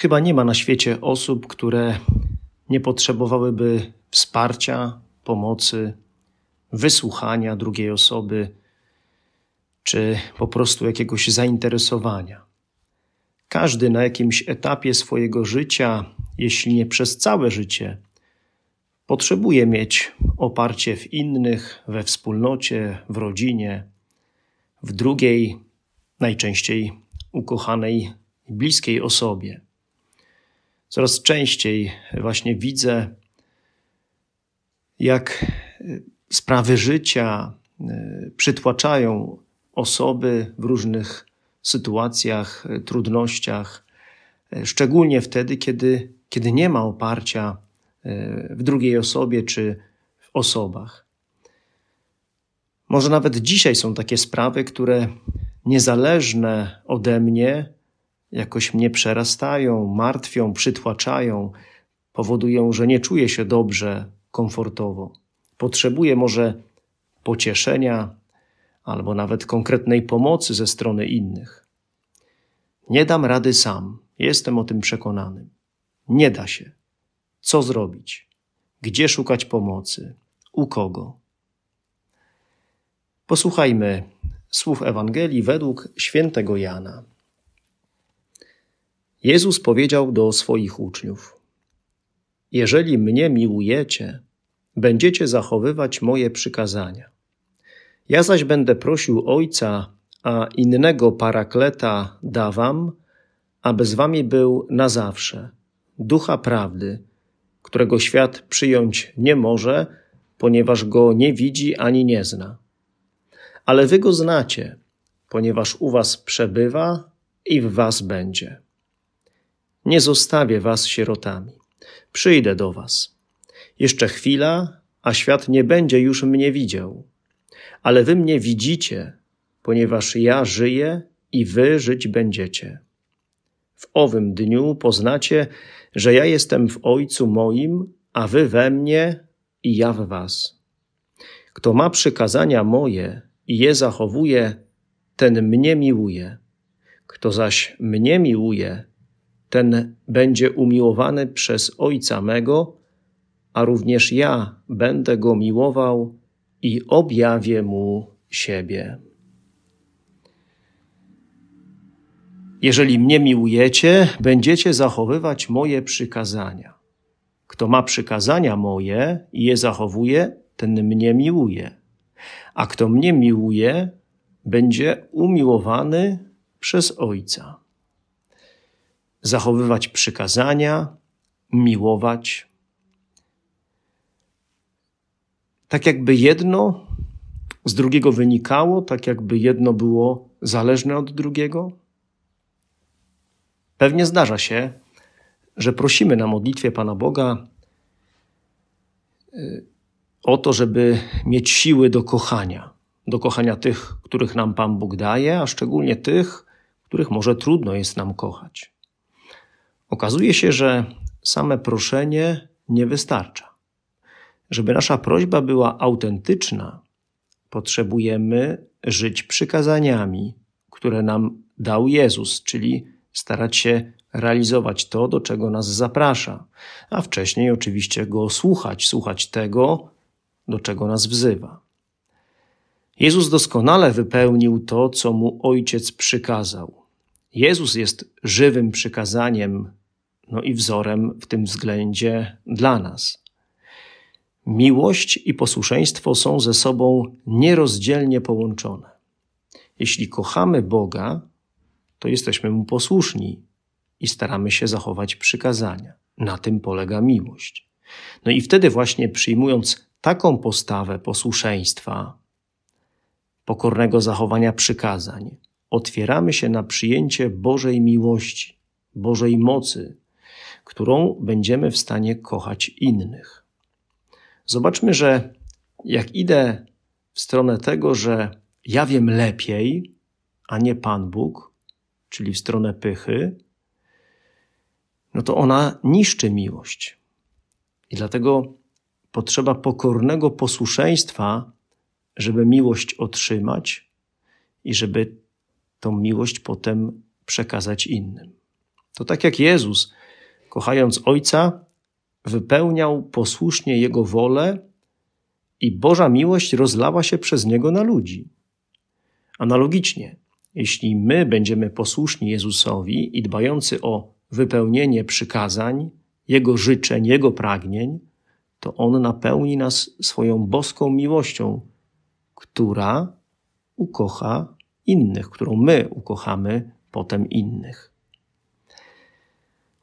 Chyba nie ma na świecie osób, które nie potrzebowałyby wsparcia, pomocy, wysłuchania drugiej osoby, czy po prostu jakiegoś zainteresowania. Każdy na jakimś etapie swojego życia, jeśli nie przez całe życie, potrzebuje mieć oparcie w innych, we wspólnocie, w rodzinie, w drugiej, najczęściej ukochanej bliskiej osobie. Coraz częściej właśnie widzę, jak e, sprawy życia e, przytłaczają osoby w różnych sytuacjach, e, trudnościach, szczególnie wtedy, kiedy, kiedy nie ma oparcia w drugiej osobie czy w osobach. Może nawet dzisiaj są takie sprawy, które niezależne ode mnie jakoś mnie przerastają, martwią, przytłaczają, powodują, że nie czuję się dobrze, komfortowo. Potrzebuję może pocieszenia albo nawet konkretnej pomocy ze strony innych. Nie dam rady sam, jestem o tym przekonany. Nie da się. Co zrobić? Gdzie szukać pomocy? U kogo? Posłuchajmy słów Ewangelii według świętego Jana. Jezus powiedział do swoich uczniów: Jeżeli mnie miłujecie, będziecie zachowywać moje przykazania. Ja zaś będę prosił Ojca, a innego parakleta dawam, aby z wami był na zawsze, ducha prawdy, którego świat przyjąć nie może, ponieważ go nie widzi ani nie zna. Ale wy go znacie, ponieważ u was przebywa i w was będzie. Nie zostawię was sierotami. Przyjdę do was. Jeszcze chwila, a świat nie będzie już mnie widział. Ale wy mnie widzicie, ponieważ ja żyję i wy żyć będziecie. W owym dniu poznacie, że ja jestem w Ojcu moim, a wy we mnie i ja w was. Kto ma przykazania moje i je zachowuje, ten mnie miłuje. Kto zaś mnie miłuje, ten będzie umiłowany przez Ojca mego, a również ja będę go miłował i objawię mu siebie. Jeżeli mnie miłujecie, będziecie zachowywać moje przykazania. Kto ma przykazania moje i je zachowuje, ten mnie miłuje. A kto mnie miłuje, będzie umiłowany przez Ojca zachowywać przykazania, miłować. Tak jakby jedno z drugiego wynikało, tak jakby jedno było zależne od drugiego. Pewnie zdarza się, że prosimy na modlitwie Pana Boga y, o to, żeby mieć siły do kochania, do kochania tych, których nam Pan Bóg daje, a szczególnie tych, których może trudno jest nam kochać. Okazuje się, że same proszenie nie wystarcza. Żeby nasza prośba była autentyczna, potrzebujemy żyć przykazaniami, które nam dał Jezus, czyli starać się realizować to, do czego nas zaprasza, a wcześniej oczywiście go słuchać, słuchać tego, do czego nas wzywa. Jezus doskonale wypełnił to, co mu Ojciec przykazał. Jezus jest żywym przykazaniem no i wzorem w tym względzie dla nas. Miłość i posłuszeństwo są ze sobą nierozdzielnie połączone. Jeśli kochamy Boga, to jesteśmy Mu posłuszni i staramy się zachować przykazania. Na tym polega miłość. No i wtedy właśnie przyjmując taką postawę posłuszeństwa, pokornego zachowania przykazań, otwieramy się na przyjęcie Bożej miłości, Bożej mocy, którą będziemy w stanie kochać innych. Zobaczmy, że jak idę w stronę tego, że ja wiem lepiej, a nie Pan Bóg, czyli w stronę pychy, no to ona niszczy miłość. I dlatego potrzeba pokornego posłuszeństwa, żeby miłość otrzymać i żeby tą miłość potem przekazać innym. To tak jak Jezus, kochając Ojca, wypełniał posłusznie Jego wolę i Boża miłość rozlała się przez Niego na ludzi. Analogicznie, jeśli my będziemy posłuszni Jezusowi i dbający o wypełnienie przykazań, Jego życzeń, Jego pragnień, to On napełni nas swoją boską miłością, która ukocha innych, którą my ukochamy potem innych.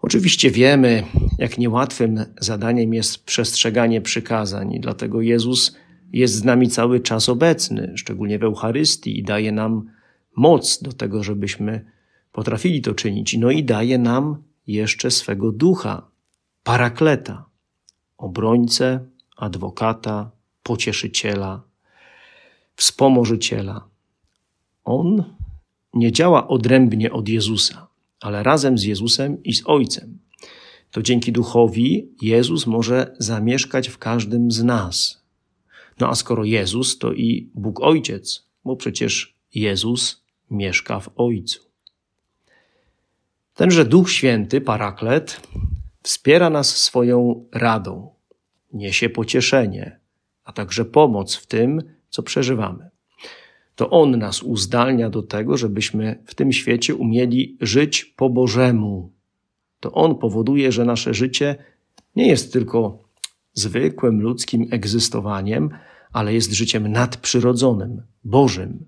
Oczywiście wiemy, jak niełatwym zadaniem jest przestrzeganie przykazań, dlatego Jezus jest z nami cały czas obecny, szczególnie w Eucharystii, i daje nam moc do tego, żebyśmy potrafili to czynić. No i daje nam jeszcze swego ducha, parakleta, obrońcę, adwokata, pocieszyciela, wspomożyciela. On nie działa odrębnie od Jezusa, ale razem z Jezusem i z Ojcem. To dzięki duchowi Jezus może zamieszkać w każdym z nas. No a skoro Jezus, to i Bóg Ojciec, bo przecież Jezus mieszka w Ojcu. Tenże Duch Święty, Paraklet, wspiera nas swoją radą, niesie pocieszenie, a także pomoc w tym, co przeżywamy. To On nas uzdalnia do tego, żebyśmy w tym świecie umieli żyć po Bożemu. To On powoduje, że nasze życie nie jest tylko zwykłym ludzkim egzystowaniem, ale jest życiem nadprzyrodzonym, Bożym.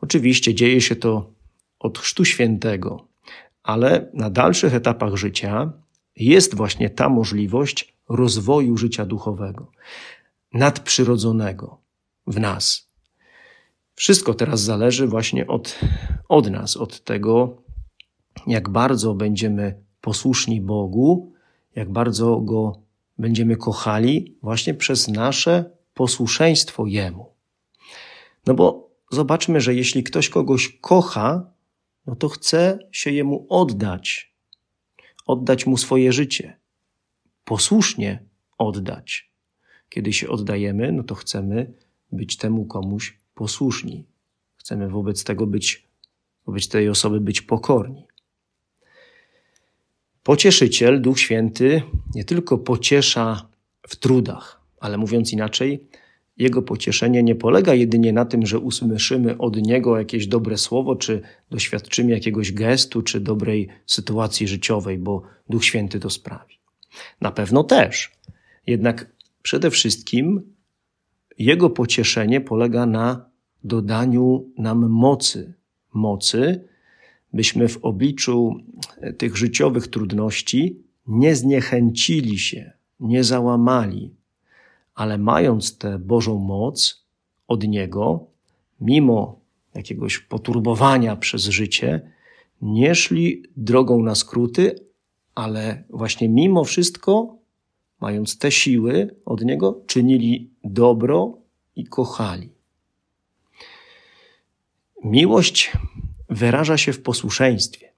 Oczywiście dzieje się to od Chrztu Świętego, ale na dalszych etapach życia jest właśnie ta możliwość rozwoju życia duchowego, nadprzyrodzonego w nas. Wszystko teraz zależy właśnie od, od nas, od tego, jak bardzo będziemy posłuszni Bogu, jak bardzo Go będziemy kochali właśnie przez nasze posłuszeństwo Jemu. No bo zobaczmy, że jeśli ktoś kogoś kocha, no to chce się Jemu oddać, oddać Mu swoje życie, posłusznie oddać. Kiedy się oddajemy, no to chcemy być temu komuś posłuszni. Chcemy wobec tego być, wobec tej osoby być pokorni. Pocieszyciel, Duch Święty, nie tylko pociesza w trudach, ale mówiąc inaczej, jego pocieszenie nie polega jedynie na tym, że usłyszymy od Niego jakieś dobre słowo, czy doświadczymy jakiegoś gestu, czy dobrej sytuacji życiowej, bo Duch Święty to sprawi. Na pewno też. Jednak przede wszystkim Jego pocieszenie polega na dodaniu nam mocy. Mocy, byśmy w obliczu tych życiowych trudności nie zniechęcili się, nie załamali, ale mając tę Bożą moc od Niego, mimo jakiegoś poturbowania przez życie, nie szli drogą na skróty, ale właśnie mimo wszystko, mając te siły od Niego, czynili dobro i kochali. Miłość wyraża się w posłuszeństwie.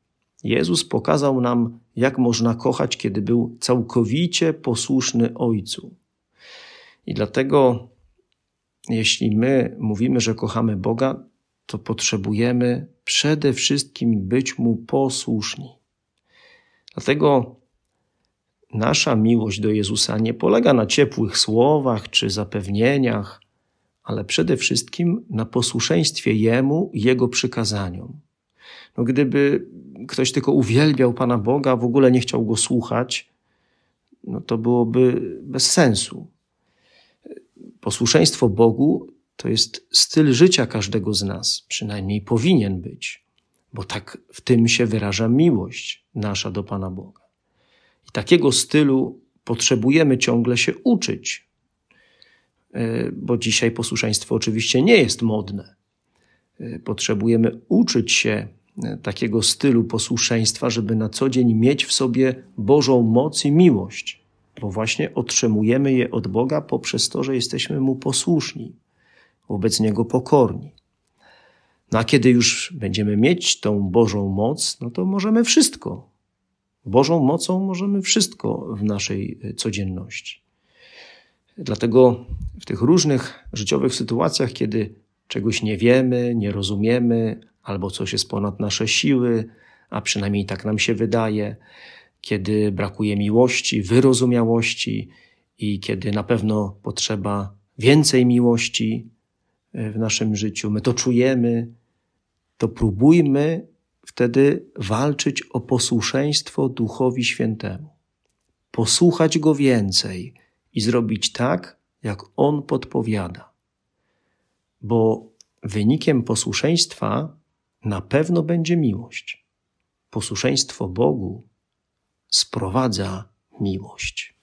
Jezus pokazał nam, jak można kochać, kiedy był całkowicie posłuszny Ojcu. I dlatego, jeśli my mówimy, że kochamy Boga, to potrzebujemy przede wszystkim być Mu posłuszni. Dlatego nasza miłość do Jezusa nie polega na ciepłych słowach czy zapewnieniach, ale przede wszystkim na posłuszeństwie Jemu i Jego przykazaniom. No, gdyby ktoś tylko uwielbiał Pana Boga, w ogóle nie chciał Go słuchać, no to byłoby bez sensu. Posłuszeństwo Bogu to jest styl życia każdego z nas, przynajmniej powinien być, bo tak w tym się wyraża miłość nasza do Pana Boga. I takiego stylu potrzebujemy ciągle się uczyć, e, bo dzisiaj posłuszeństwo oczywiście nie jest modne. E, potrzebujemy uczyć się e, takiego stylu posłuszeństwa, żeby na co dzień mieć w sobie Bożą moc i miłość, bo właśnie otrzymujemy je od Boga poprzez to, że jesteśmy Mu posłuszni, wobec Niego pokorni. No a kiedy już będziemy mieć tą Bożą moc, no to możemy wszystko. Bożą mocą możemy wszystko w naszej e, codzienności. Dlatego w tych różnych życiowych sytuacjach, kiedy czegoś nie wiemy, nie rozumiemy, albo coś jest ponad nasze siły, a przynajmniej tak nam się wydaje, kiedy brakuje miłości, wyrozumiałości i kiedy na pewno potrzeba więcej miłości e, w naszym życiu, my to czujemy, to próbujmy wtedy walczyć o posłuszeństwo Duchowi Świętemu. Posłuchać Go więcej i zrobić tak, jak On podpowiada. Bo wynikiem posłuszeństwa na pewno będzie miłość. Posłuszeństwo Bogu sprowadza miłość.